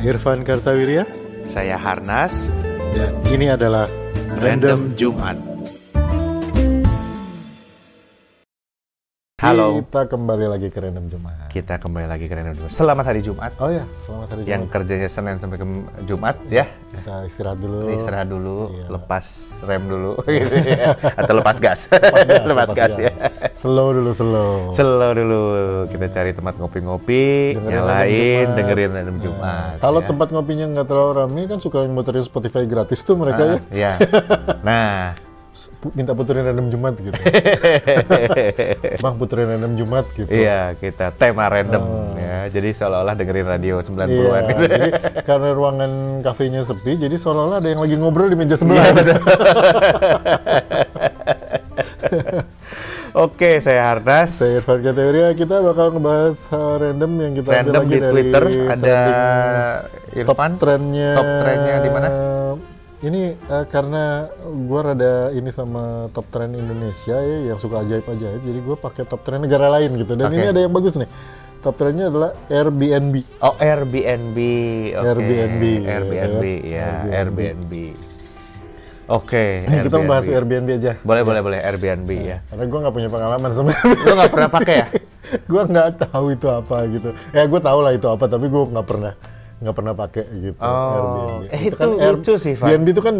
Saya Irfan Kartawirya Saya Harnas. dan ini adalah Random Jumat. Halo. Kita kembali lagi ke Random Jumat. Kita kembali lagi ke Random Jumat. Selamat hari Jumat. Oh ya, selamat hari Yang Jumat. kerjanya Senin sampai ke Jumat ya. Bisa istirahat dulu. Istirahat dulu, Iya. lepas rem dulu gitu ya. Atau lepas gas. gas, lepas gas ya. Slow dulu, slow. Slow dulu. Kita cari tempat ngopi-ngopi, nyalain, Random Jumat. dengerin Random Nah, Jumat. Kalau ya. tempat ngopinya nggak terlalu ramai kan suka muterin Spotify gratis tuh mereka ya. Ah, ya. Nah, Pu- Minta puterin Random Jumat gitu. Bang puterin Random Jumat gitu. Iya, kita tema random Oh. ya. Jadi seolah-olah dengerin radio 90-an Iya, gitu. jadi karena ruangan kafenya sepi, jadi seolah-olah ada yang lagi ngobrol di meja sebelah. Iya, Oke, saya Harnas. Saya Irfan Kategoria, kita bakal ngebahas hal random yang kita ambil Random lagi di dari Twitter ada trending top Irfan. trendnya. Top trendnya di mana? Ini eh, karena gua rada ini sama top trend Indonesia ya, yang suka ajaib-ajaib, jadi gua pakai top trend negara lain gitu. Dan Oke. ini ada yang bagus nih. Top trendnya adalah Airbnb. Oh, Airbnb. Oke. Airbnb, Airbnb, ya. ya. Airbnb. Oke, Kita membahas Airbnb aja. Boleh, boleh, boleh. Airbnb ya. Karena gua nggak punya pengalaman sama Lu nggak pernah pakai ya? gue nggak tahu itu apa gitu. Ya gue tahu lah itu apa, tapi gue nggak pernah nggak pernah pakai gitu. Oh, eh, itu Air- lucu sih, Van. BNB itu kan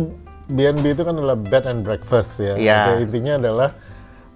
BNB itu kan adalah bed and breakfast ya. Iya. Jadi intinya adalah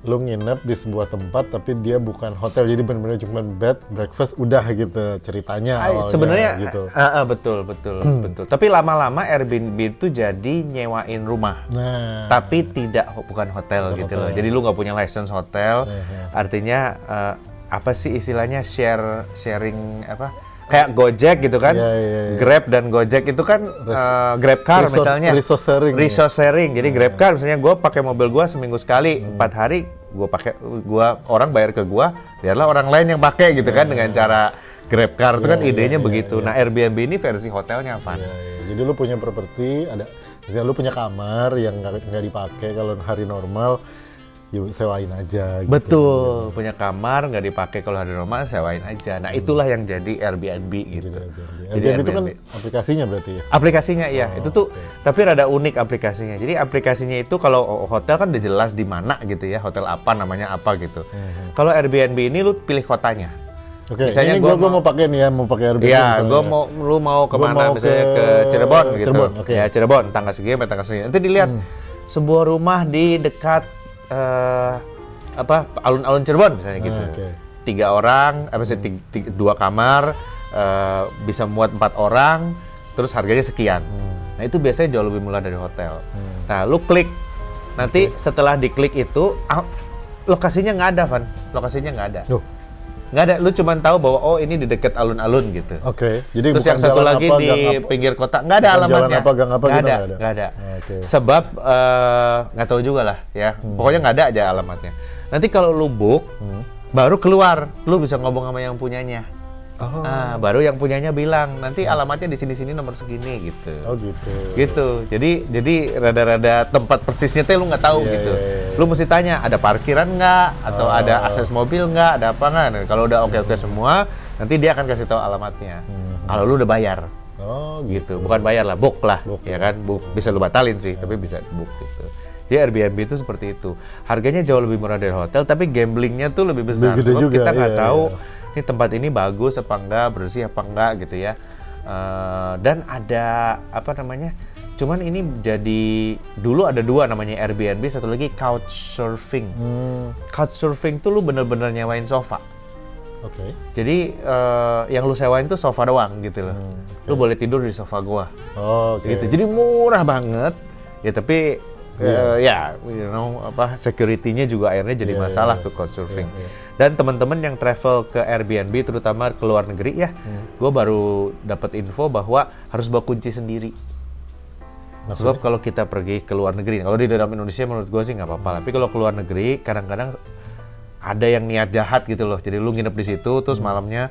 lu nginep di sebuah tempat tapi dia bukan hotel jadi benar-benar cuma bed breakfast udah gitu ceritanya awalnya Sebenarnya gitu. ah, ah, betul, betul, betul. Tapi lama-lama Airbnb itu jadi nyewain rumah. Nah, tapi tidak bukan hotel Bukan gitu loh. hotel. Jadi lu nggak punya license hotel. Iya, Artinya eh, apa sih istilahnya share sharing apa? Kayak Gojek gitu kan. Iya, iya, iya. Grab dan Gojek itu kan eh, Grab car resource- misalnya. resource sharing, ya. Resource sharing. Jadi Grab car misalnya gue pakai mobil gue seminggu sekali, empat hari gue pakai gua orang bayar ke gua, biarlah orang lain yang pakai gitu kan dengan cara Grab car itu kan Iya, idenya iya, begitu. Nah Airbnb ini versi hotelnya, Van. Ya, ya. Jadi lu punya properti, ada, misalnya lu punya kamar yang nggak dipakai kalau hari normal, ya sewain aja. Gitu. Betul, punya kamar nggak dipakai kalau hari normal sewain aja. Nah itulah yang jadi Airbnb gitu. Jadi Airbnb. Jadi Airbnb itu kan aplikasinya berarti ya. Aplikasinya iya, Oh, itu tuh tapi rada unik aplikasinya. Jadi aplikasinya itu kalau hotel kan udah jelas di mana gitu ya, hotel apa namanya apa gitu. Hmm. Kalau Airbnb ini lu pilih kotanya. Oke, Misalnya ini gua gua, gua mau- mau pakai nih ya, mau pakai Airbnb. Iya, misalnya. gue mau lu mau ke mana mau misalnya ke, ke Cirebon gitu. Cirebon, oke. Ya Cirebon, tanggal segini tanggal segini. Nanti dilihat Hmm. sebuah rumah di dekat eh, apa alun-alun Cirebon misalnya gitu. Ah, oke. Tiga orang, apa sih tiga- tiga- dua kamar eh, bisa muat empat orang, terus harganya sekian. Hmm. Nah itu biasanya jauh lebih murah dari hotel. Nah lu klik, nanti setelah diklik itu ah, lokasinya nggak ada, Van. Lokasinya nggak ada. Duh, Nggak ada. Lu cuma tahu bahwa oh ini di dekat alun-alun gitu. Oke, jadi Terus bukan yang satu lagi apa, di apa. pinggir kota nggak ada alamatnya. apa, gang apa Nggak gitu ada, nggak ada? ada. Oke. Sebab eh, nggak tahu juga lah ya. Hmm. Pokoknya nggak ada aja alamatnya. Nanti kalau lu book, baru keluar, lu bisa ngomong sama yang punyanya. Oh, Nah, baru yang punyanya bilang nanti alamatnya di sini-sini nomor segini gitu. oh gitu. Gitu. Jadi jadi rada-rada tempat persisnya tuh lu nggak tahu Iya, gitu. iya, iya. Lu mesti tanya ada parkiran nggak atau Oh. ada akses mobil nggak, ada apa nggak. Nah, kalau udah oke-oke semua, nanti dia akan kasih tahu alamatnya. Hmm. Kalau lu udah bayar Oh gitu. gitu. Bukan bayar lah, book lah, Book, ya kan? Book bisa lu batalin sih, tapi bisa book gitu. Jadi Airbnb itu seperti itu. Harganya jauh lebih murah dari hotel, tapi gamblingnya tuh lebih besar. gede Sebab juga, kita nggak iya, tahu iya. Ini tempat ini bagus apa enggak, bersih apa enggak gitu ya. Eh, dan ada apa namanya? Cuman ini jadi dulu ada dua namanya Airbnb, satu lagi couchsurfing. Hmm, Couchsurfing tuh lu bener-bener nyewain sofa. Oke. Jadi eh, yang lu sewain tuh sofa doang gitu loh. Hmm, Lu boleh tidur di sofa gua Oh, oke. gitu. Jadi murah banget. Ya tapi Eh, ya you know apa security-nya juga akhirnya jadi Iya, masalah iya, tuh couchsurfing. Iya, iya. Dan teman-teman yang travel ke Airbnb terutama ke luar negeri ya, Hmm. gue baru dapat info bahwa harus bawa kunci sendiri. Sebab kalau kita pergi ke luar negeri, kalau di dalam Indonesia menurut gue sih nggak apa-apa. Hmm. Tapi kalau ke luar negeri, kadang-kadang ada yang niat jahat gitu loh. Jadi lu nginep di situ, terus malamnya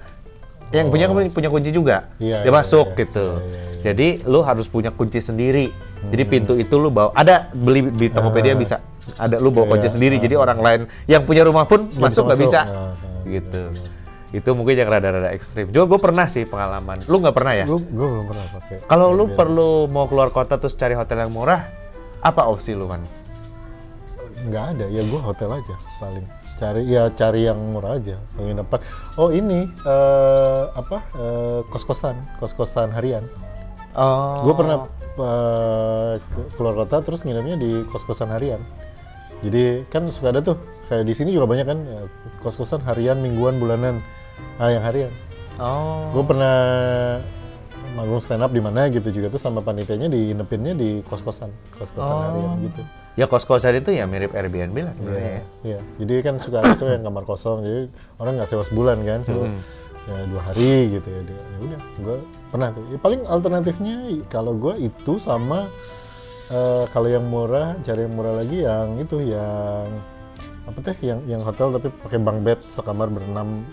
yang punya punya kunci juga, Hmm. Iya, dia iya, masuk iya. gitu. Iya. Jadi lu harus punya kunci sendiri. Jadi pintu itu lu bawa. Ada beli di Tokopedia Ah. bisa. Ada lu bawa kunci Iya, sendiri. ah. Jadi orang lain yang punya rumah pun masuk nggak bisa. Ah, Gitu. itu mungkin yang rada-rada ekstrim. Juga gue pernah sih pengalaman. Lu nggak pernah ya? Gue belum pernah pakai. Kalau lu perlu mau keluar kota terus cari hotel yang murah, apa opsi lu man? nggak ada ya gue hotel aja paling cari ya cari yang murah aja penginapan oh ini eh, apa eh, kos kosan kos kosan harian Oh. gue pernah ke- keluar kota terus nginepnya di kos kosan harian jadi kan suka ada tuh kayak di sini juga banyak kan kos kosan harian mingguan bulanan ah yang harian Oh. gue pernah manggung stand up di mana gitu juga tuh sama panitianya diinepinnya di kos kosan kos kosan Oh. harian gitu Ya kos-kosan itu ya mirip Airbnb lah sebenarnya. Iya, ya. iya. Jadi kan suka ada tuh yang kamar kosong, jadi orang nggak sewa sebulan kan, sewa ya, dua hari gitu ya. Ya udah, gue pernah tuh. Ya, paling alternatifnya kalau gue itu sama eh, kalau yang murah, cari yang murah lagi yang itu yang apa teh, yang yang hotel tapi pakai bunk bed sekamar berenam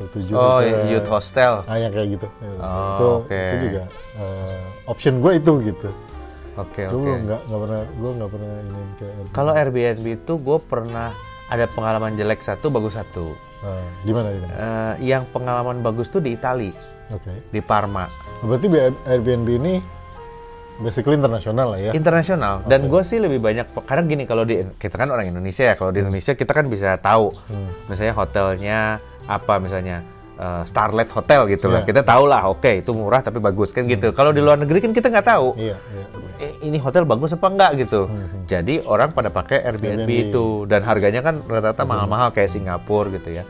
bertujuh. Oh, gitu. youth hostel. Ah, yang kayak gitu. Ya, Oh, itu, oke. itu juga eh, option gue itu gitu. Oke, Gue oke. nggak nggak pernah, gue nggak pernah ini kayak. Kalau Airbnb itu gue pernah ada pengalaman jelek satu, bagus satu. Ah, di mana di mana? Eh, yang pengalaman bagus tuh di Itali, Oke. di Parma. Berarti B- Airbnb ini basically internasional lah ya. internasional dan gue sih lebih banyak karena gini kalau di kita kan orang Indonesia ya kalau di Indonesia kita kan bisa tahu Hmm. misalnya hotelnya apa misalnya eh, Starlet Hotel gitu lah Iya. kita tahu lah oke itu murah tapi bagus kan gitu kalau di luar negeri kan kita nggak tahu Iya, iya. eh, ini hotel bagus apa enggak gitu Hmm. jadi orang pada pakai Airbnb, Airbnb. itu dan harganya kan rata-rata mahal-mahal kayak Singapura gitu ya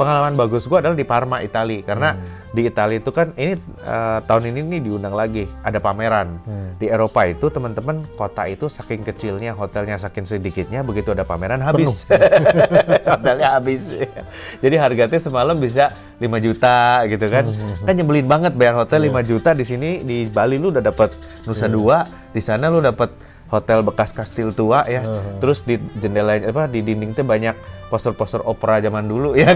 pengalaman bagus gue adalah di Parma Itali karena Hmm. di Itali itu kan ini eh, tahun ini nih diundang lagi ada pameran. Hmm. di Eropa itu teman-teman kota itu saking kecilnya hotelnya saking sedikitnya begitu ada pameran habis. Hotelnya habis. Jadi harganya semalam bisa 5 juta gitu kan. Kan nyebelin banget bayar hotel 5 juta. Di sini di Bali lu udah dapat Nusa Dua di sana lu dapat hotel bekas kastil tua ya. Terus di jendela apa di dinding tuh banyak poster-poster opera zaman dulu ya.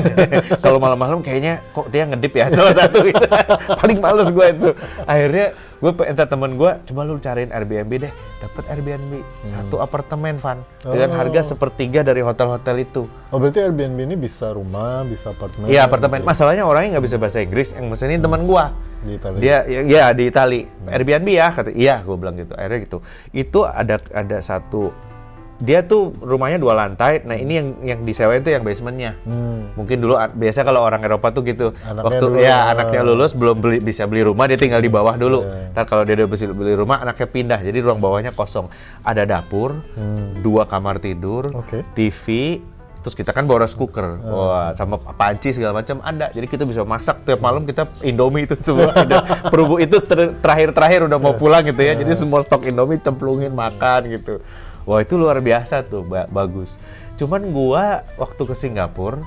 Kalau malam-malam kayaknya kok dia ngedip ya salah satu. Gitu. paling males gue itu. Akhirnya gue minta temen gue coba lu cariin Airbnb deh. Dapat Airbnb. Satu apartemen Van. Dengan Oh. harga sepertiga dari hotel-hotel itu. Oh berarti Airbnb ini bisa rumah, bisa apartemen. Iya apartemen. Gitu. Masalahnya orangnya nggak bisa bahasa Inggris. Yang mesenin teman gue Di Italia. dia ya, ya, di Itali. Airbnb ya kata iya gue bilang gitu. Akhirnya gitu. Itu ada ada satu dia tuh rumahnya dua lantai nah ini yang yang disewain tuh yang basementnya Hmm. mungkin dulu biasa kalau orang Eropa tuh gitu Anaknya waktu dulu, ya ah. anaknya lulus belum beli bisa beli rumah dia tinggal di bawah dulu Iya. ntar kalau dia udah bisa beli rumah anaknya pindah jadi ruang bawahnya kosong ada dapur Hmm. dua kamar tidur Oke. TV terus kita kan boros cooker wah sama panci segala macam ada. Jadi kita bisa masak tiap malam kita Indomie itu semua Indo- perubu itu ter- terakhir-terakhir udah mau pulang gitu ya. Jadi semua stok Indomie cemplungin makan gitu. Wah itu luar biasa tuh ba- bagus. Cuman gua waktu ke Singapura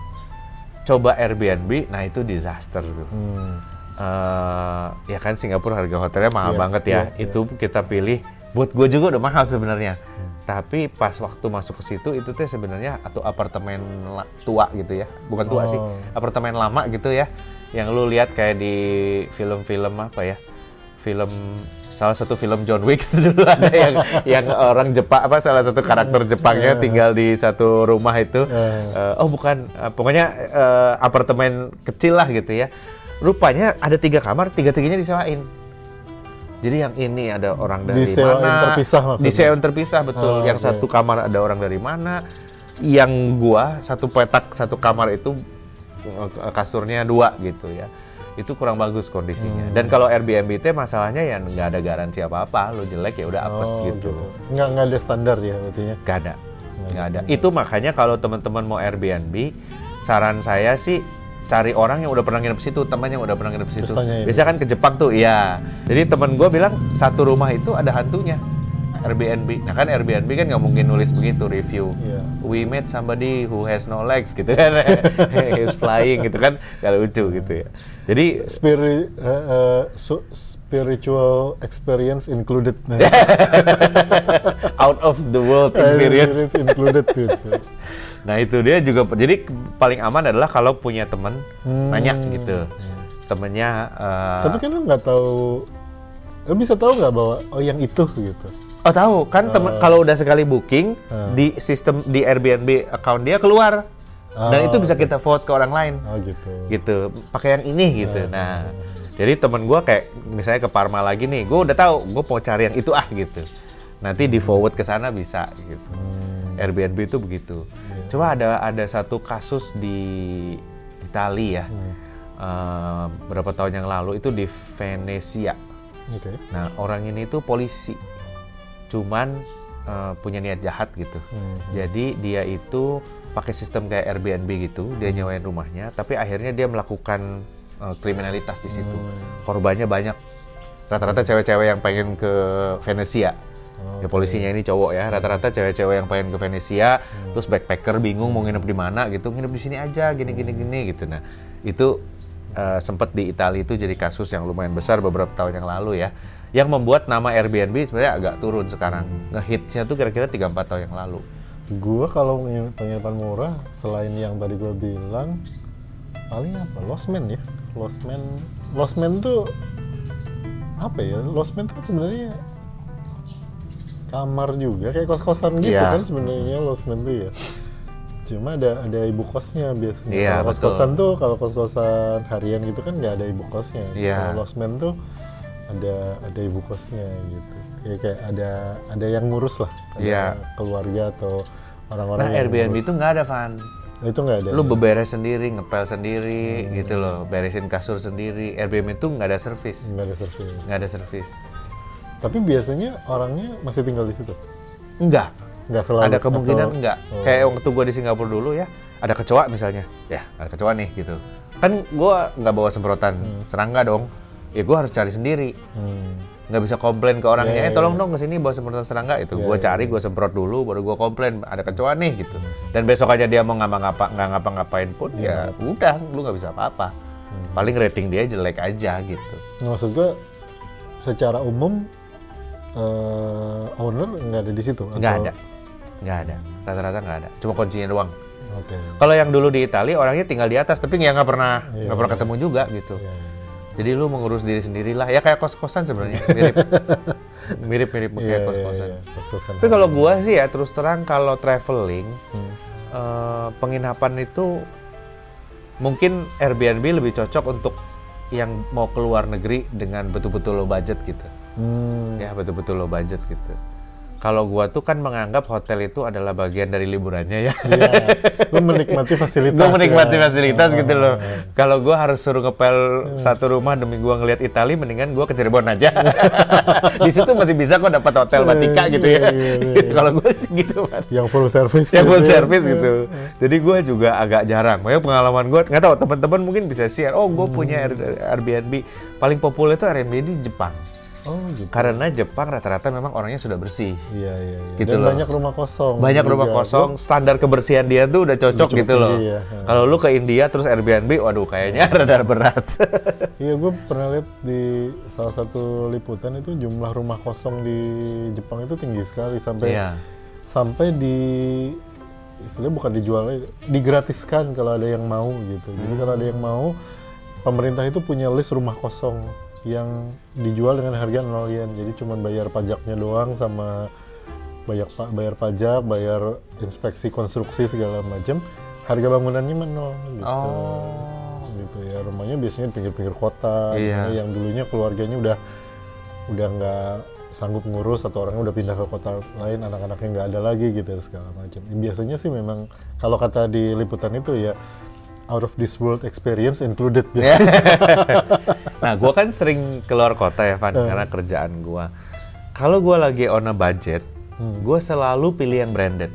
coba Airbnb nah itu disaster tuh. Hmm. eh ya kan Singapura harga hotelnya mahal Iya, banget ya. iya, iya. Itu kita pilih buat gue juga udah mahal sebenarnya. Tapi pas waktu masuk ke situ itu teh sebenarnya atau apartemen tua gitu ya. Bukan tua sih, Oh. apartemen lama gitu ya. Yang lu lihat kayak di film-film apa ya? Film salah satu film John Wick itu dulu ada yang yang orang Jepang apa salah satu karakter Jepangnya tinggal di satu rumah itu. Eh, oh bukan, Eh, pokoknya eh, apartemen kecil lah gitu ya. Rupanya ada tiga kamar, tiga-tiganya disewain. Jadi yang ini ada orang dari Disewain mana? terpisah maksudnya? Disewain terpisah betul. Oh, yang oke. satu kamar ada orang dari mana? Yang gua satu petak satu kamar itu eh, kasurnya dua gitu ya. Itu kurang bagus kondisinya. Hmm. Dan kalau Airbnb itu masalahnya ya nggak ada garansi apa-apa. Lu jelek ya udah apes Oh, gitu. Nggak, nggak ada standar ya berarti ya. Gak ada. Nggak ada. Itu makanya kalau teman-teman mau Airbnb, saran saya sih cari orang yang udah pernah nginep situ, teman yang udah pernah nginep situ. Terus tanyain. Biasa kan ke Jepang tuh, iya. Jadi teman gue bilang satu rumah itu ada hantunya. Airbnb. Nah kan Airbnb kan nggak mungkin nulis begitu review. Iya. We met somebody who has no legs gitu kan. He's flying gitu kan. Gak lucu gitu ya. Jadi Spiri, su- spiritual experience included. Out of the world experience. experience included gitu. Nah itu dia juga jadi paling aman adalah kalau punya temen Hmm. nanya gitu temennya eh, Tapi kan lu nggak tahu, lu bisa tahu nggak bahwa oh yang itu gitu. Oh tahu. Kan temen kalau udah sekali booking Hmm. di sistem di Airbnb account dia keluar. Dan Oh, itu bisa kita vote ke orang lain. Oh gitu. gitu. Pakai yang ini gitu. Nah jadi temen gua kayak misalnya ke Parma lagi nih gue udah tahu gue mau cari yang itu ah gitu. Nanti di forward ke sana bisa gitu. Hmm. Airbnb itu begitu. Coba ada ada satu kasus di Italia ya. Hmm. eh, berapa tahun yang lalu itu di Venesia Oke. nah orang ini tuh polisi cuman eh, punya niat jahat gitu Hmm. jadi dia itu pakai sistem kayak Airbnb gitu, dia nyewain rumahnya, tapi akhirnya dia melakukan uh, kriminalitas di situ. Hmm. Korbannya banyak. Rata-rata cewek-cewek yang pengen ke Venesia. Ya polisinya ini cowok ya, rata-rata cewek-cewek yang pengen ke Venesia, terus backpacker bingung mau nginep di mana gitu, nginep di sini aja, gini gini gini gitu. Nah, itu uh, sempat di Italia itu jadi kasus yang lumayan besar beberapa tahun yang lalu ya. Yang membuat nama Airbnb sebenarnya agak turun sekarang. Ngehitsnya tuh kira-kira 3-4 tahun yang lalu. Gua kalau pengin- penginapan murah selain yang tadi gua bilang paling apa? Lost Man ya. Lost Man tuh apa ya? Lost Man tuh sebenarnya kamar juga kayak kos-kosan gitu Iya. kan sebenarnya Lost Man tuh ya. Cuma ada ada ibu kosnya biasanya. Iya, kalau betul. kos-kosan tuh kalau kos-kosan harian gitu kan nggak ada ibu kosnya. Iya. Kalau Lost Man tuh ada ada ibu kosnya gitu. Ya kayak ada ada yang ngurus lah. Ada Iya. keluarga atau orang-orang Nah, Airbnb ngurus. itu nggak ada, Van. Nah, itu nggak ada. Lu ya? beberes sendiri, ngepel sendiri, gitu loh. Beresin kasur sendiri. Airbnb itu nggak ada servis. nggak ada service. Nggak ada servis. Tapi biasanya orangnya masih tinggal di situ. Enggak. Nggak selalu. ada kemungkinan atau- enggak. Oh. Kayak waktu gua di Singapura dulu ya, ada kecoa misalnya. Ya, ada kecoa nih gitu. Kan gua nggak bawa semprotan serangga dong. Ya gua harus cari sendiri. Hmm. nggak bisa komplain ke orangnya, Iya, eh iya, tolong iya. dong ke sini bawa semprotan serangga itu. Iya, gua iya, cari, iya. gua semprot dulu, baru gua komplain ada kecoa nih gitu. Dan besok aja dia mau ngapa-ngapa nggak ngapa-ngapain pun ya Iya. udah, lu nggak bisa apa-apa. Hmm. Paling rating dia jelek aja gitu. Nah, maksud gua secara umum eh, owner nggak ada di situ. Nggak atau- ada, nggak ada. Rata-rata nggak ada. Cuma kuncinya doang. Oke. Kalau yang dulu di Italia orangnya tinggal di atas, tapi ya nggak pernah Iya, nggak pernah iya. ketemu juga gitu. Iya, iya, Jadi lu mengurus diri sendirilah, ya kayak kos-kosan sebenarnya, mirip, mirip mirip iya. kayak Iya, kos-kosan. iya, kos-kosan. Tapi kalau gua sih ya terus terang kalau traveling Hmm. eh, penginapan itu mungkin Airbnb lebih cocok untuk yang mau keluar negeri dengan betul-betul low budget gitu. Hmm. Ya betul-betul low budget gitu. Kalau gua tuh kan menganggap hotel itu adalah bagian dari liburannya ya. Iya. Lu menikmati fasilitas. gue menikmati ya. fasilitas gitu loh. Ah, Kalau gua harus suruh ngepel satu rumah demi gua ngelihat Itali, mendingan gua ke Cirebon aja. Di situ masih bisa kok dapat hotel Batika gitu ya. Iya, iya, iya. Kalau gue sih gitu kan. Yang full service. Ya full gitu ya. service gitu. Jadi gue juga agak jarang. Makanya pengalaman gue nggak tahu teman-teman mungkin bisa share. Oh gue punya Air- Airbnb. Paling populer itu Airbnb di Jepang. Oh gitu. Karena Jepang rata-rata memang orangnya sudah bersih. Iya iya. iya. Gitu Dan loh. banyak rumah kosong. Banyak juga. rumah kosong, standar kebersihan dia tuh udah cocok cukup gitu loh. ya. Hmm. Kalau lu ke India terus Airbnb, waduh kayaknya rada berat. Iya, gue pernah lihat di salah satu liputan itu jumlah rumah kosong di Jepang itu tinggi sekali sampai Iya. sampai di istilahnya bukan dijual, digratiskan kalau ada yang mau gitu. Jadi kalau ada yang mau, pemerintah itu punya list rumah kosong yang dijual dengan harga nol yen. Jadi cuma bayar pajaknya doang sama bayar pa- bayar pajak, bayar inspeksi konstruksi segala macam. Harga bangunannya mah nol gitu. Oh. Gitu ya. Rumahnya biasanya di pinggir-pinggir kota, Iya. yang dulunya keluarganya udah udah nggak sanggup ngurus atau orangnya udah pindah ke kota lain anak-anaknya nggak ada lagi gitu segala macam biasanya sih memang kalau kata di liputan itu ya out of this world experience included biasanya nah, gua kan sering keluar kota ya, Van, karena kerjaan gua. Kalau gua lagi on a budget, gua selalu pilih yang branded.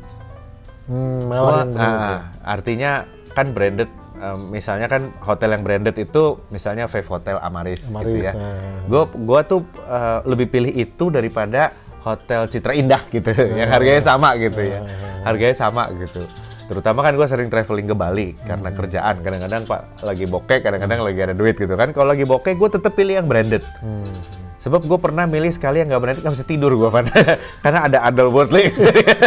hmm, Gua- yang bener ah, ya. artinya kan branded em, misalnya kan hotel yang branded itu misalnya Five Hotel Amaris, gitu Amaris, ya. ah. Gua gua tuh eh, lebih pilih itu daripada hotel Citra Indah gitu yang harganya sama gitu ya. Harganya sama gitu. Terutama kan gue sering traveling ke Bali karena kerjaan. Kadang-kadang Pak lagi bokeh, kadang-kadang lagi ada duit gitu kan. Kalau lagi bokeh gue tetap pilih yang branded. Hmm. Sebab gue pernah milih sekali yang nggak branded nggak bisa tidur gue karena ada otherworldly experience.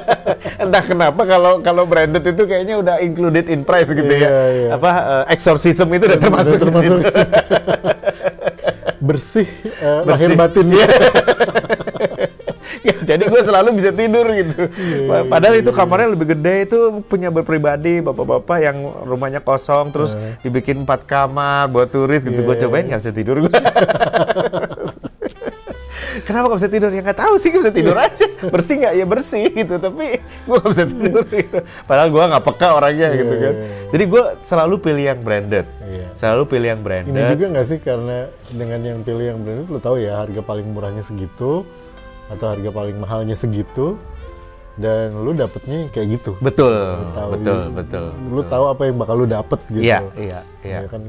Entah kenapa kalau kalau branded itu kayaknya udah included in price gitu ya. Iya, iya. Apa eh, exorcism itu udah termasuk di termasuk. situ. bersih, eh, Bersih. lahir batin Iya. Ya, Jadi gue selalu bisa tidur gitu. Iya, Padahal itu kamarnya lebih gede itu punya berpribadi bapak-bapak yang rumahnya kosong terus dibikin empat kamar buat turis gitu. Gue Iya. cobain nggak bisa tidur gue. Kenapa gak bisa tidur? Ya nggak tahu sih, gak bisa tidur aja. Bersih nggak? Ya bersih gitu. Tapi gue gak bisa tidur gitu. Padahal gue nggak peka orangnya Iya, gitu kan. iya, iya. Jadi gue selalu pilih yang branded. Iya. Selalu pilih yang branded. Ini juga nggak sih karena dengan yang pilih yang branded lo tahu ya harga paling murahnya segitu atau harga paling mahalnya segitu dan lu dapetnya kayak gitu. Betul, Lu tahu, betul, betul. Lu tahu apa yang bakal lu dapet gitu. Iya, iya, iya. Ya kan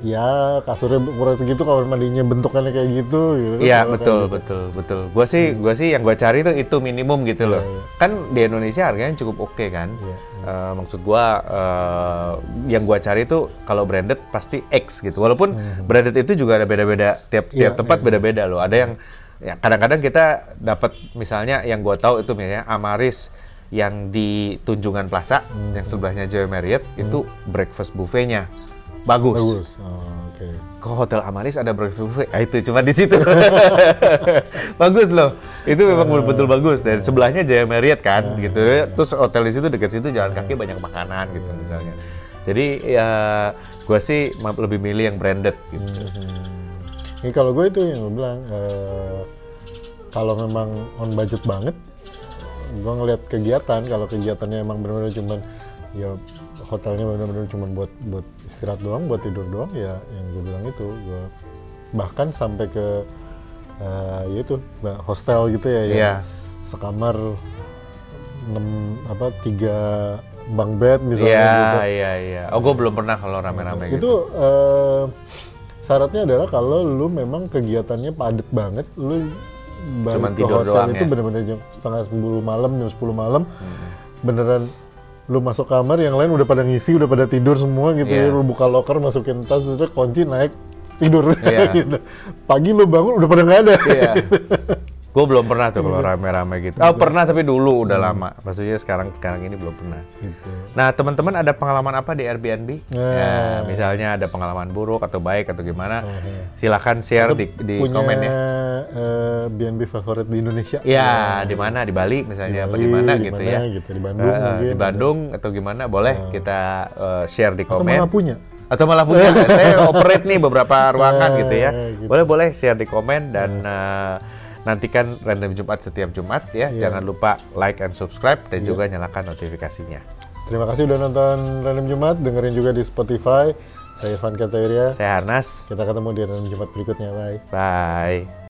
ya kasurnya murah segitu kamar mandinya bentukannya kayak gitu gitu. Iya Kalau betul gitu. betul betul. Gua sih gua sih yang gua cari itu itu minimum gitu loh. Iya, iya. Kan di Indonesia harganya cukup oke kan. Iya, Eh, maksud gua eh, yang gua cari itu kalau branded pasti X gitu. Walaupun branded itu juga ada beda-beda tiap Hmm. Iya, tiap tempat beda-beda loh. Ada yang ya kadang-kadang kita dapat misalnya yang gua tahu itu misalnya Amaris yang di Tunjungan Plaza Hmm. yang sebelahnya Joy Marriott itu breakfast buffetnya bagus. Bagus. Oh, oke. ke hotel Amaris ada breakfast buffet. Ah, itu cuma di situ. bagus loh. Itu memang betul-betul bagus. Dan sebelahnya Jaya Marriott kan gitu. Terus hotel di situ dekat situ jalan kaki banyak makanan gitu misalnya. Jadi ya gua sih lebih milih yang branded gitu. Hmm. Ini kalau gue itu yang gue bilang eh, kalau memang on budget banget, gue ngeliat kegiatan kalau kegiatannya emang benar-benar cuman ya hotelnya benar-benar cuman buat buat istirahat doang, buat tidur doang ya yang gue bilang itu gue bahkan sampai ke eh, ya itu hostel gitu ya yang Iya. sekamar enam apa tiga bang bed misalnya Iya, gitu. iya, iya. Oh, gua belum pernah kalau rame-rame gitu. Itu eh, syaratnya adalah kalau lu memang kegiatannya padat banget, lu balik Cuman ke hotel itu ya? bener-bener jam setengah 10 malam, jam 10 malam, Hmm. beneran lu masuk kamar, yang lain udah pada ngisi, udah pada tidur semua gitu ya, Iya. lu buka loker, masukin tas, terus kunci naik, tidur Iya. gitu. Pagi lu bangun udah pada nggak ada. Iya. Gue belum pernah tuh kalau rame-rame gitu. Oh pernah tapi dulu udah lama. Maksudnya sekarang sekarang ini belum pernah. Gitu. Nah teman-teman ada pengalaman apa di Airbnb? Nah. Ya, misalnya ada pengalaman buruk atau baik atau gimana? Oh, iya. Silahkan share di, di Punya komen ya. eh, B&B favorit di Indonesia? Ya, di mana di Bali misalnya apa di mana Bali, gitu mana ya? gitu, di Bandung mungkin. di Bandung atau gimana? Boleh kita eh, share di Atau komen. malah punya? Atau malah punya. Saya operate nih beberapa ruangan gitu ya. gitu. Boleh boleh share di komen dan eh, nantikan random Jumat setiap Jumat ya. Iya. Jangan lupa like and subscribe dan juga nyalakan notifikasinya. Terima kasih udah nonton Random Jumat, dengerin juga di Spotify. Saya Irfan Katawiria. Saya Harnas. Kita ketemu di Random Jumat berikutnya. Bye. Bye.